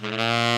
Mm-hmm.